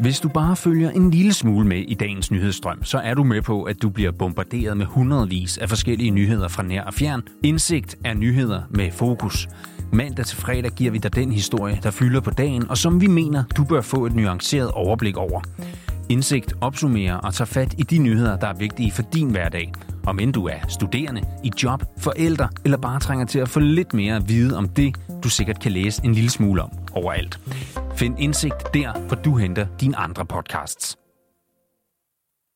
Hvis du bare følger en lille smule med i dagens nyhedsstrøm, så er du med på, at du bliver bombarderet med hundredvis af forskellige nyheder fra nær og fjern. Indsigt er nyheder med fokus. Mandag til fredag giver vi dig den historie, der fylder på dagen, og som vi mener, du bør få et nuanceret overblik over. Indsigt opsummerer og tager fat i de nyheder, der er vigtige for din hverdag. Om end du er studerende, i job, forældre eller bare trænger til at få lidt mere at vide om det, du sikkert kan læse en lille smule om overalt. Find indsigt der, hvor du henter dine andre podcasts.